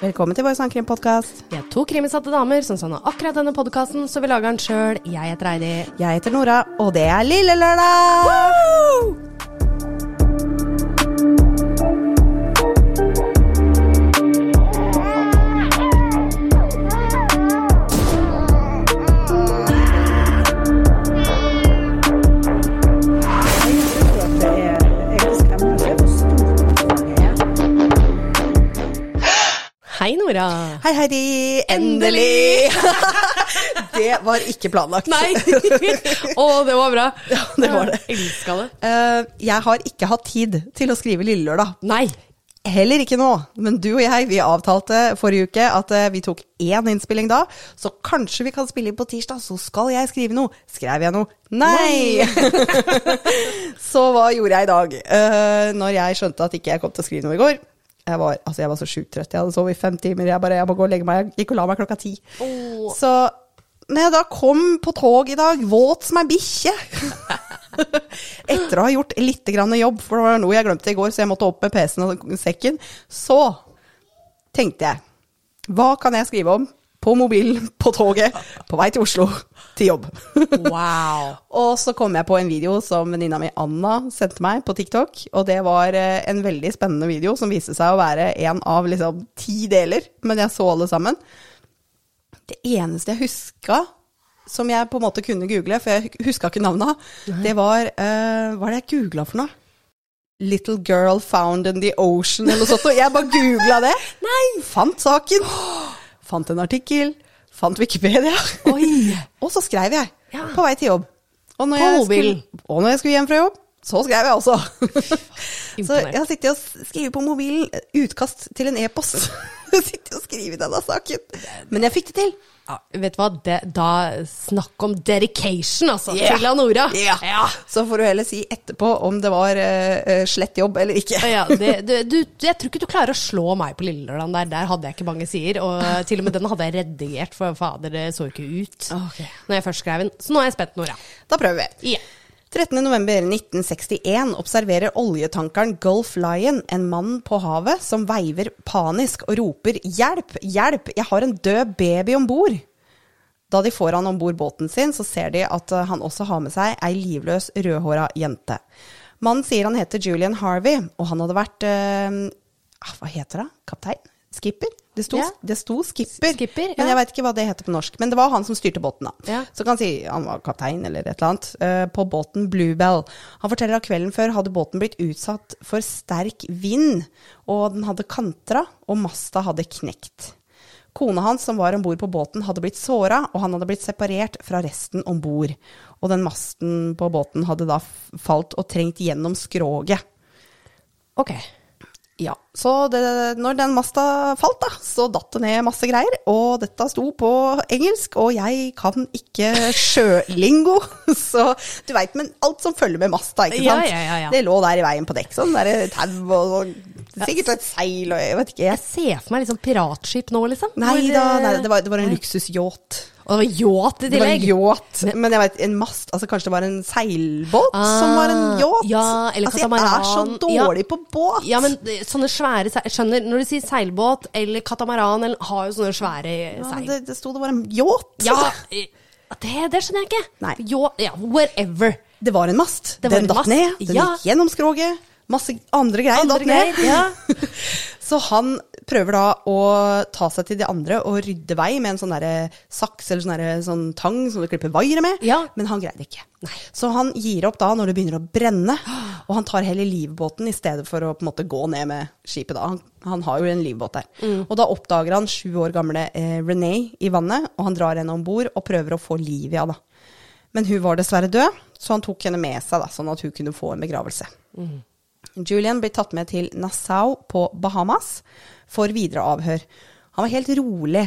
Velkommen til vår sangkrimpodkast. Vi er to krimisatte damer som savner akkurat denne podkasten, så vi lager den sjøl. Jeg heter Heidi. Jeg heter Nora, og det er Lille Lørdag! Hei, Hei, Heidi. Endelig! det var ikke planlagt. Nei! Å, det var bra. Ja, det var det. Elska det. Uh, jeg har ikke hatt tid til å skrive Lille Lørdag. Nei. Heller ikke nå, men du og jeg vi avtalte forrige uke at eh, vi tok én innspilling da, så kanskje vi kan spille inn på tirsdag, så skal jeg skrive noe. Skrev jeg noe? Nei! så hva gjorde jeg i dag? Uh, når jeg skjønte at ikke jeg kom til å skrive noe i går. Jeg var, altså jeg var så sjukt trøtt. Jeg hadde sovet i fem timer. Jeg bare, jeg må gå og legge meg. Jeg gikk og la meg klokka ti. Oh. Så når jeg da kom på tog i dag, våt som ei bikkje Etter å ha gjort litt grann jobb, for det var noe jeg glemte i går, så jeg måtte opp med PC-en og sekken, så tenkte jeg Hva kan jeg skrive om på mobilen på toget på vei til Oslo til jobb? Wow. Og så kom jeg på en video som venninna mi Anna sendte meg på TikTok. Og det var eh, en veldig spennende video som viste seg å være en av liksom ti deler. Men jeg så alle sammen. Det eneste jeg huska som jeg på en måte kunne google, for jeg huska ikke navnet, det var uh, Hva er det jeg googla for noe? Little girl found in the ocean, eller noe sånt. Og jeg bare googla det. Nei! Fant saken. Fant en artikkel. Fant Wikipedia. Oi. Og så skrev jeg. Ja. På vei til jobb. Og når, jeg skulle, og når jeg skulle hjem fra jobb, så skrev jeg også. så jeg har sittet og skrevet på mobilen utkast til en e-post. Sitter og skriver denne saken. Men jeg fikk det til. Ja, vet du hva, det, da snakk om dedication, altså, Yeah. til Nora. Ja. Så får du heller si etterpå om det var uh, slett jobb eller ikke. Ja, det, du, du, jeg tror ikke du klarer å slå meg på Lillelørdagen der. Der hadde jeg ikke mange sider. Og til og med den hadde jeg redigert, for fader, det så ikke ut okay. når jeg først skrev den. Så nå er jeg spent, Nora. Da prøver vi. Ja. 13.11.1961 observerer oljetankeren Gulf Lion en mann på havet som veiver panisk og roper 'hjelp, hjelp, jeg har en død baby om bord'. Da de får han om bord båten sin, så ser de at eh, han også har med seg ei livløs, rødhåra jente. Mannen sier han heter Julian Harvey, og han hadde vært ah, Hva heter det? Kaptein? Skipper? Det sto, Ja. det sto skipper, Skipper, men jeg veit ikke hva det heter på norsk. Men det var han som styrte båten, da. Ja. Så kan si han var kaptein eller et eller annet, Uh, på båten Bluebell. Han forteller at kvelden før hadde båten blitt utsatt for sterk vind, og den hadde kantra, og masta hadde knekt. Kona hans som var om bord på båten, hadde blitt såra, og han hadde blitt separert fra resten om bord. Og den masten på båten hadde da falt og trengt gjennom skroget. Ok. Ja, så det, når den masta falt, da, så datt det ned masse greier. Og dette sto på engelsk, og jeg kan ikke sjølingo. Så du veit, men alt som følger med masta, ikke sant. ja, ja, ja. Det lå der i veien på dekk. Sånn derre tau og sikkert et seil og jeg vet ikke. Jeg Jeg, ser for meg sånn piratskip nå, liksom. nei da, eh, nei, det var, det var en luksusyacht. Og det var yacht i Det var tillegg. yacht, men jeg vet, en mast, altså kanskje det var en seilbåt som var en Ah, yacht? ja, eller altså, jeg er så dårlig Ja. på båt. Ja, men eh, sånne svære seil Skjønner, når du sier seilbåt eller katamaran, eller, har jo sånne svære Ja, seil. det, det sto det var en yacht. Ja, eh, det, det skjønner jeg ikke. Nei. Yacht, ja, whatever. Det var en mast. Det var den datt ned. Den ja. gikk gjennom skroget. Masse andre greier Andre datt ned. greier, ja. Så han prøver da å ta seg til de andre og rydde vei med en sånn der saks eller sånn, sånn tang som du klipper vaiere med, Ja. men han greide ikke. Nei. Så han gir opp da når det begynner å brenne, og han tar heller livbåten i stedet for å på en måte gå ned med skipet da. Han, han har jo en livbåt der. Mm. Og da oppdager han sju år gamle eh, Renee i vannet, og han drar henne om bord og prøver å få liv i henne. Men hun var dessverre død, så han tok henne med seg, da, sånn at hun kunne få en begravelse. Julian blir tatt med til Nassau på Bahamas for videre avhør. Han var helt rolig.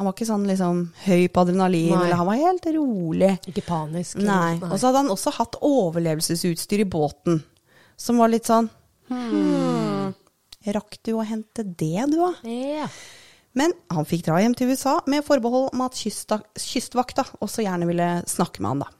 Han var ikke sånn liksom høy på adrenalin, Nei. eller han var helt rolig. Ikke panisk. Nei. Og så hadde han også hatt overlevelsesutstyr i båten, som var litt sånn hmm. Rakk du å hente det, du, da? Ja. Men han fikk dra hjem til USA med forbehold om at kystvakta også gjerne ville snakke med han, da.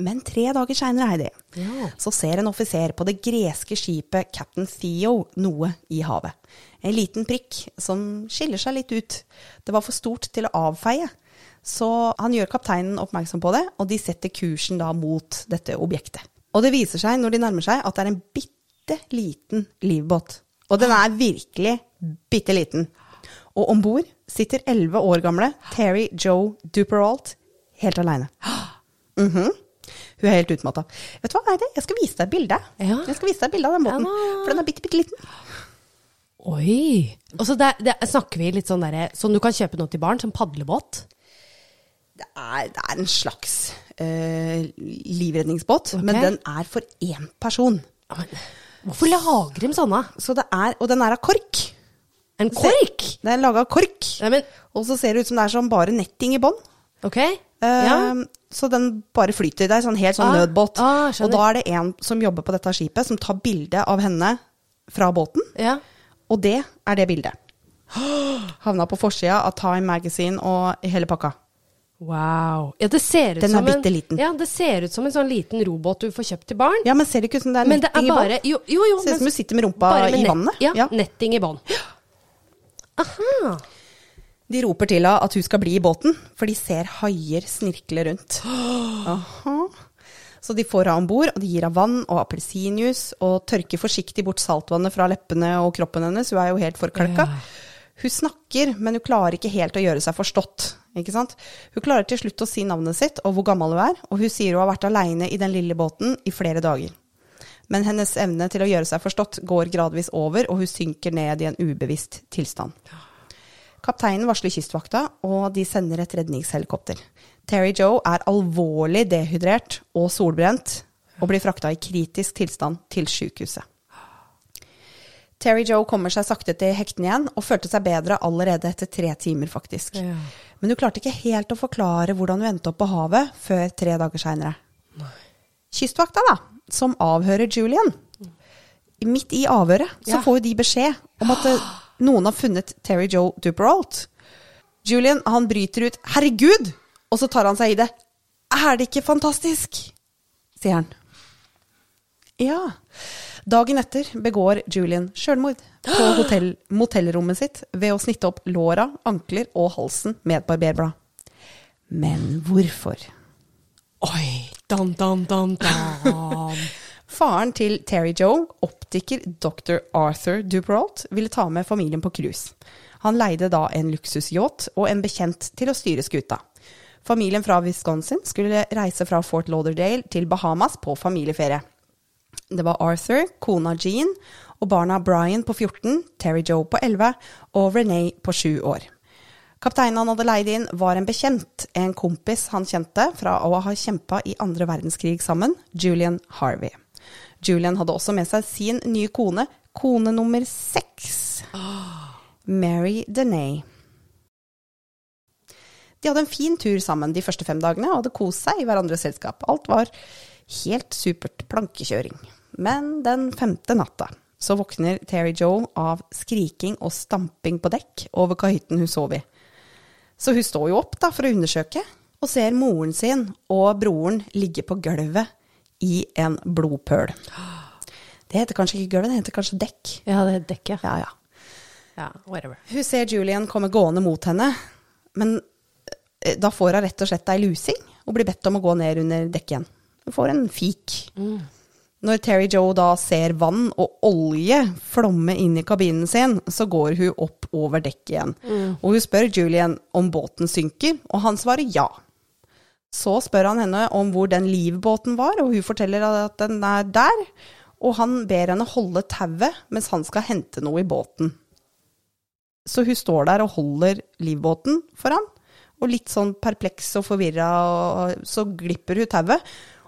Men tre dager seinere, Heidi, Ja. så ser en offiser på det greske skipet Captain Theo noe i havet. En liten prikk som skiller seg litt ut. Det var for stort til å avfeie. Så han gjør kapteinen oppmerksom på det, og de setter kursen da mot dette objektet. Og det viser seg når de nærmer seg at det er en bitte liten livbåt. Og den er virkelig bitte liten. Og om bord sitter elleve år gamle Terry Joe Duperalt helt aleine. Mhm. Hun er helt utmatta. Vet du hva, Eide, Jeg skal vise deg et bilde. Ja. Jeg skal vise deg et bilde av den båten. Ja. For den er bitte, bitte liten. Oi. Og så der, der snakker vi litt sånn derre Sånn du kan kjøpe noe til barn, som padlebåt? Det er, det er en slags eh, livredningsbåt, okay. men den er for én person. Hvorfor lager de sånne? Så det er, og den er av kork. En kork? Det er laga av kork. Nei, men Og så ser det ut som det er sånn bare netting i bånn. OK. Ja. Så den bare flyter. Det er sånn helt sånn Ah, nødbåt. ah, og da er det en som jobber på dette skipet, som tar bilde av henne fra båten. ja. Og det er det bildet. Havna på forsida av Time Magazine og hele pakka. Wow. Ja, det ser ut Den som er bitte liten. Ja, det ser ut som en sånn liten robåt du får kjøpt til barn. Ja, men ser det ikke ut som det er men det er netting i bånn? bare Jo, jo. jo Ser ut som du sitter med rumpa i vannet. Ja, Ja. netting i bånn. Aha. De roper til henne at hun skal bli i båten, for de ser haier snirkle rundt. Aha. Så de får henne om bord, og de gir henne vann og appelsinjuice, og tørker forsiktig bort saltvannet fra leppene og kroppen hennes. Hun er jo helt forkalka. Ja. Hun snakker, men hun klarer ikke helt å gjøre seg forstått. Ikke sant? Hun klarer til slutt å si navnet sitt og hvor gammel hun er, og hun sier hun har vært aleine i den lille båten i flere dager. Men hennes evne til å gjøre seg forstått går gradvis over, og hun synker ned i en ubevisst tilstand. Kapteinen varsler kystvakta, og de sender et redningshelikopter. Terry Joe er alvorlig dehydrert og solbrent, og blir frakta i kritisk tilstand til sykehuset. Terry Joe kommer seg sakte til hekten igjen, og følte seg bedre allerede etter tre timer, faktisk. Ja. Men hun klarte ikke helt å forklare hvordan hun endte opp på havet før tre dager seinere. Kystvakta, da, som avhører Julian. Midt i avhøret så Ja. får jo de beskjed om at eh, noen har funnet Terry Joe Duperalt. Julian han bryter ut 'herregud', og så tar han seg i det. 'Er det ikke fantastisk?' sier han. Ja. Dagen etter begår Julian sjølmord på hotell, motellrommet sitt ved å snitte opp låra, ankler og halsen med et barberblad. Men hvorfor? Oi. Dan, dan, dan, dam. Faren til Terry Joe, optiker dr. Arthur Duperalt, ville ta med familien på cruise. Han leide da en luksusyacht og en bekjent til å styre skuta. Familien fra Wisconsin skulle reise fra Fort Lauderdale til Bahamas på familieferie. Det var Arthur, kona Jean og barna Brian på 14, Terry Joe på 11 og Renee på 7 år. Kapteinen han hadde leid inn, var en bekjent, en kompis han kjente fra å ha kjempa i andre verdenskrig sammen, Julian Harvey. Julian hadde også med seg sin nye kone, kone nummer seks, Mary Denay. De hadde en fin tur sammen de første fem dagene og hadde kost seg i hverandres selskap. Alt var helt supert plankekjøring. Men den femte natta så våkner Terry Joe av skriking og stamping på dekk over kahytten hun sov i. Så hun står jo opp da for å undersøke, og ser moren sin og broren ligge på gulvet i en blodpøl. Det heter kanskje ikke gulv, det heter kanskje dekk. Ja, det heter dekket. Ja, ja. Ja, whatever. Hun ser Julian komme gående mot henne, men eh, da får hun rett og slett ei lusing og blir bedt om å gå ned under dekket igjen. Hun får en fik. Når Terry Joe da ser vann og olje flomme inn i kabinen sin, så går hun opp over dekket igjen. Og hun spør Julian om båten synker, og han svarer ja. Så spør han henne om hvor den livbåten var, og hun forteller at den er der. Og han ber henne holde tauet mens han skal hente noe i båten. Så hun står der og holder livbåten for han, Og litt sånn perpleks og forvirra, så glipper hun tauet.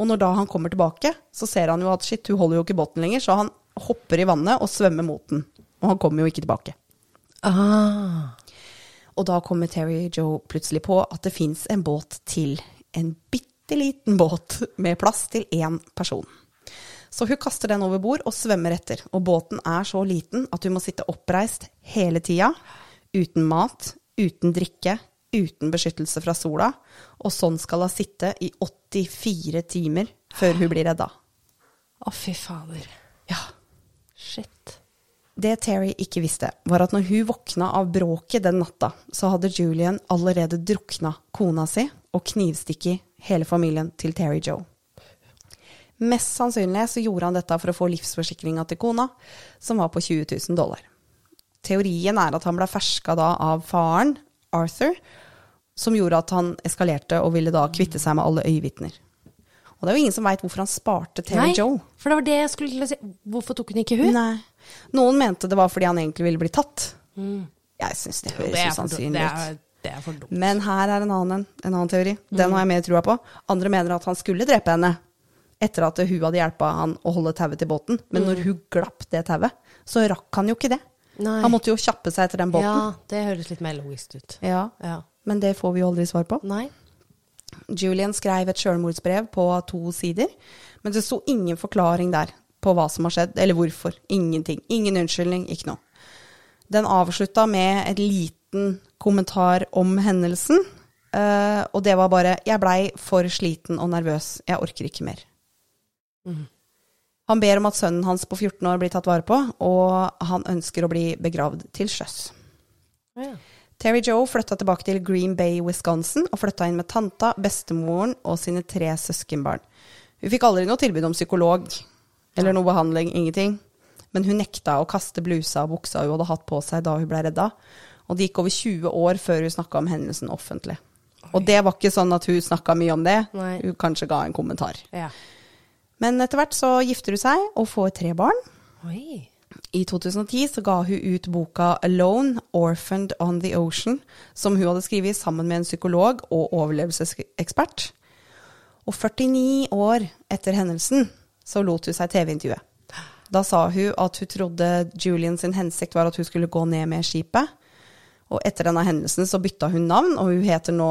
Og når da han kommer tilbake, så ser han jo at shit, hun holder jo ikke båten lenger, så han hopper i vannet og svømmer mot den. Og han kommer jo ikke tilbake. Ah. Og da kommer Terry Joe plutselig på at det fins en båt til. En bitte liten båt med plass til én person. Så hun kaster den over bord og svømmer etter. Og båten er så liten at hun må sitte oppreist hele tida. Uten mat, uten drikke, uten beskyttelse fra sola. Og sånn skal hun sitte i 84 timer før hun blir redda. Å, fy fader. Ja. Shit. Det Terry ikke visste, var at når hun våkna av bråket den natta, så hadde Julian allerede drukna kona si og knivstikket hele familien til Terry Joe. Mest sannsynlig så gjorde han dette for å få livsforsikringa til kona, som var på 20 000 dollar. Teorien er at han ble ferska da av faren, Arthur, som gjorde at han eskalerte og ville da kvitte seg med alle øyevitner. Og det er jo ingen som veit hvorfor han sparte Terry Nei, Joe. for det var det jeg skulle si. Hvorfor tok hun ikke hun? Nei. Noen mente det var fordi han egentlig ville bli tatt. Jeg syns det høres Mm. Er usannsynlig ut. Men her er en annen, en annen teori. Den har jeg mer trua på. Andre mener at han skulle drepe henne etter at hun hadde hjelpa han å holde tauet til båten. Men når hun glapp det tauet, så rakk han jo ikke det. Nei. Han måtte jo kjappe seg etter den båten. Ja, det høres litt mer logisk ut. Ja. Ja. Men det får vi jo aldri svar på. Nei. Julian skrev et sjølmordsbrev på to sider, men det sto ingen forklaring der på hva som har skjedd, eller hvorfor. Ingenting. Ingen unnskyldning, ikke noe. Den avslutta med en liten kommentar om hendelsen, eh, og det var bare 'Jeg blei for sliten og nervøs. Jeg orker ikke mer'. Han ber om at sønnen hans på 14 år blir tatt vare på, og han ønsker å bli begravd til sjøs. Ja. Terry Joe flytta tilbake til Green Bay, Wisconsin, og flytta inn med tanta, bestemoren og sine tre søskenbarn. Hun fikk aldri noe tilbud om psykolog eller noe behandling, ingenting. Men hun nekta å kaste blusa og buksa hun hadde hatt på seg da hun ble redda. Og det gikk over 20 år før hun snakka om hendelsen offentlig. Og det var ikke sånn at hun snakka mye om det. Nei. Hun kanskje ga en kommentar. ja. Men etter hvert så gifter hun seg og får tre barn. Oi. I 2010 så ga hun ut boka 'Alone, Orphaned on the Ocean', som hun hadde skrevet sammen med en psykolog og overlevelsesekspert. Og 49 år etter hendelsen så lot hun seg TV-intervjue. Da sa hun at hun trodde Julian sin hensikt var at hun skulle gå ned med skipet. Og etter denne hendelsen så bytta hun navn, og hun heter nå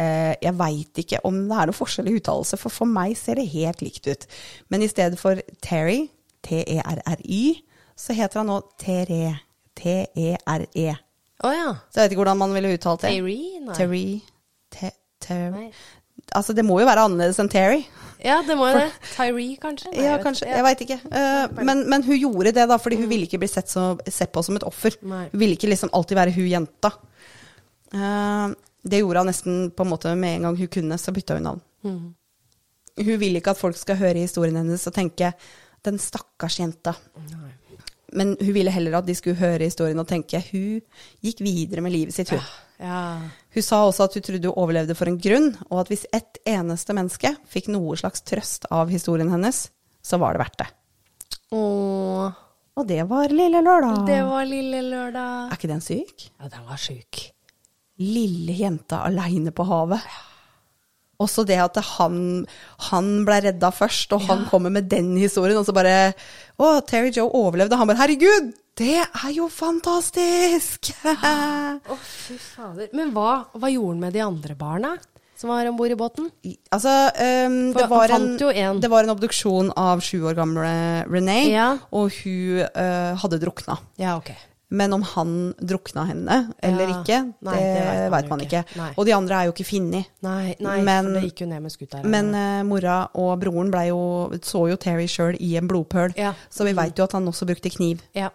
eh, Jeg veit ikke om det er noe forskjell i uttalelse, for for meg ser det helt likt ut. Men i stedet for Terry, T-E-R-R-Y, så heter han nå Tere. T-E-R-E. Å ja. Så jeg vet ikke hvordan man ville uttalt det. Terry? Nei. Terry. Te, ter, Nei. Altså, det må jo være annerledes enn Terry. Ja, det må jo det. Tyree, kanskje? Nei, Ja, kanskje. Jeg veit ikke. Uh, men, men hun gjorde det, da, fordi hun ville ikke bli sett, så, sett på som et offer. Nei. Hun ville ikke liksom alltid være hun jenta. Uh, det gjorde hun nesten på en måte med en gang hun kunne, så bytta hun navn. Hun vil ikke at folk skal høre historien hennes og tenke 'den stakkars jenta'. Men hun ville heller at de skulle høre historien og tenke 'hun gikk videre med livet sitt', hun. Ja. Hun sa også at hun trodde hun overlevde for en grunn, og at hvis ett eneste menneske fikk noe slags trøst av historien hennes, så var det verdt det. Åh, Og det var lille lørdag. det var lille lørdag. Er ikke den syk? Ja, den var sjuk. Lille jenta aleine på havet. Også det at han, han ble redda først, og han kommer med den historien, og så bare Å, Terry Joe overlevde. Han bare Herregud, det er jo fantastisk! Å, fy fader. Men hva, hva gjorde han med de andre barna som var om bord i båten? Altså, um, det, var en, en. det var en obduksjon av sju år gamle Renee, Ja. og hun uh, hadde drukna. Ja, ok. Men om han drukna henne eller Ja. ikke, Nei, det, det vet man man ikke. Nei. Og de andre er jo ikke funnet. Nei, nei Men- for det gikk jo ned med skuta. Men uh, mora og broren jo, så jo Terry sjøl i en blodpøl, Ja. så vi veit jo at han også brukte kniv. ja.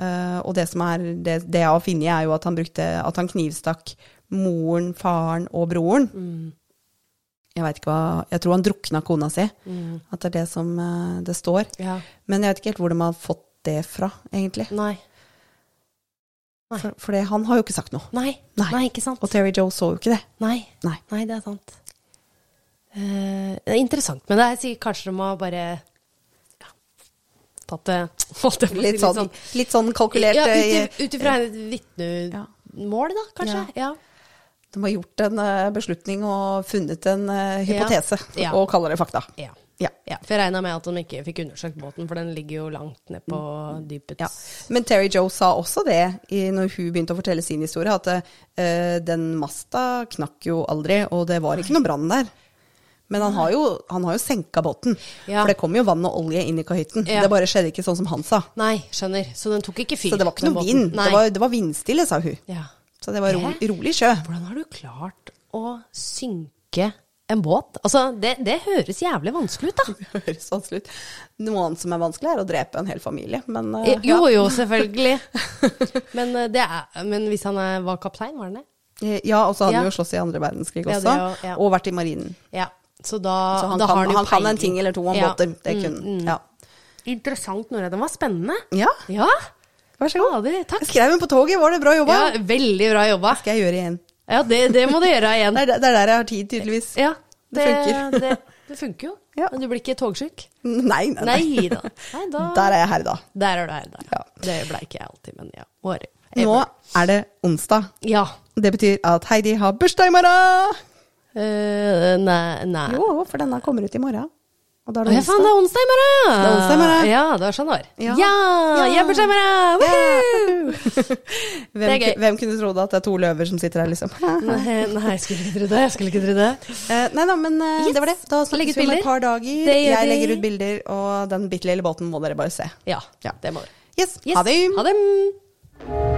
Uh, og det som er, det, det jeg har funnet, er jo at han brukte, at han knivstakk moren, faren og broren. Mm. Jeg vet ikke hva, jeg tror han drukna kona si. At det er det som uh, det står. ja. Men jeg vet ikke helt hvor de har fått det fra, egentlig. Nei. For, for det, han har jo ikke sagt noe. Nei. Nei. Nei. ikke sant? Og Terry Joe så jo ikke det. Nei. Nei. Nei, det er sant. Uh, det er interessant, men det er sikkert kanskje de har bare ja, tatt det litt, Litt sånn, litt sånn kalkulert. Ja, eh, ut ut ifra et vitnemål, da, kanskje? Ja. De har gjort en eh, beslutning og funnet en eh, hypotese, Ja. og kaller det fakta. Ja. Ja. ja. For jeg regna med at de ikke fikk undersøkt båten, for den ligger jo langt ned på dypet. Ja. Men Terry Joe sa også det i, når hun begynte å fortelle sin historie, at uh, den masta knakk jo aldri, og det var ikke noe brann der. Men han har jo, han har jo senka båten, Ja. for det kom jo vann og olje inn i kahytten. Ja. Det bare skjedde ikke sånn som han sa. Nei, skjønner. Så den tok ikke fyr? Så det var ikke noe vind. Det var, det var vindstille, sa hun. ja. Så det var ro, rolig sjø. Hvordan har du klart å synke en båt? Altså, det, det høres jævlig vanskelig ut, da. Det høres vanskelig ut. Noe annet som er vanskelig, er å drepe en hel familie, men Eh, Jo, ja. jo, selvfølgelig. Men, eh, det er, men hvis han er, var kaptein, var han det? Ja, og så hadde Ja. han jo slåss i andre verdenskrig også, ja, jo, ja. og vært i marinen. Ja. Så da, Så han, da kan, har han jo han kan en ting eller to om Ja. båter. Det Mm, kunne mm. Ja. Interessant, Nora. Den var spennende. ja, Ja, vær så god. takk. Jeg skrev den på toget, var det bra jobba? Ja, veldig bra jobba. Skal jeg gjøre igjen. Ja, det, det må du gjøre igjen. Det er, det er der jeg har tid, tydeligvis. Ja, Det funker. Det, det funker jo. Ja. Men du blir ikke togsjuk? Nei, nei, nei. Nei da. Nei, da. Der er jeg herda. Der er du her, da. Ja. Det ble ikke jeg alltid, men ja. Året. Nå er det onsdag. Ja. Det betyr at Heidi har bursdag i morgen! Uh, nei, nei. Jo, for denne kommer ut i morgen. Og da er det ja, faen, det er onsdag i morgen! Det er onsdag i morgen. Ja, det var sånn det var. Ja. Ja! Ja. Jeg har bursdag i morgen! Hvem, Det er gøy. hvem kunne trodd at det er to løver som sitter her, liksom? Nei, nei, jeg skulle ikke tro det. Jeg skulle ikke tro det. Uh, nei da, men uh, Yes. det var det. Da snakkes vi om et par dager. Det gjør Jeg legger ut bilder, og den bitte lille båten må dere bare se. Ja, Ja. det må dere. Yes, Yes. ha det! Ha det.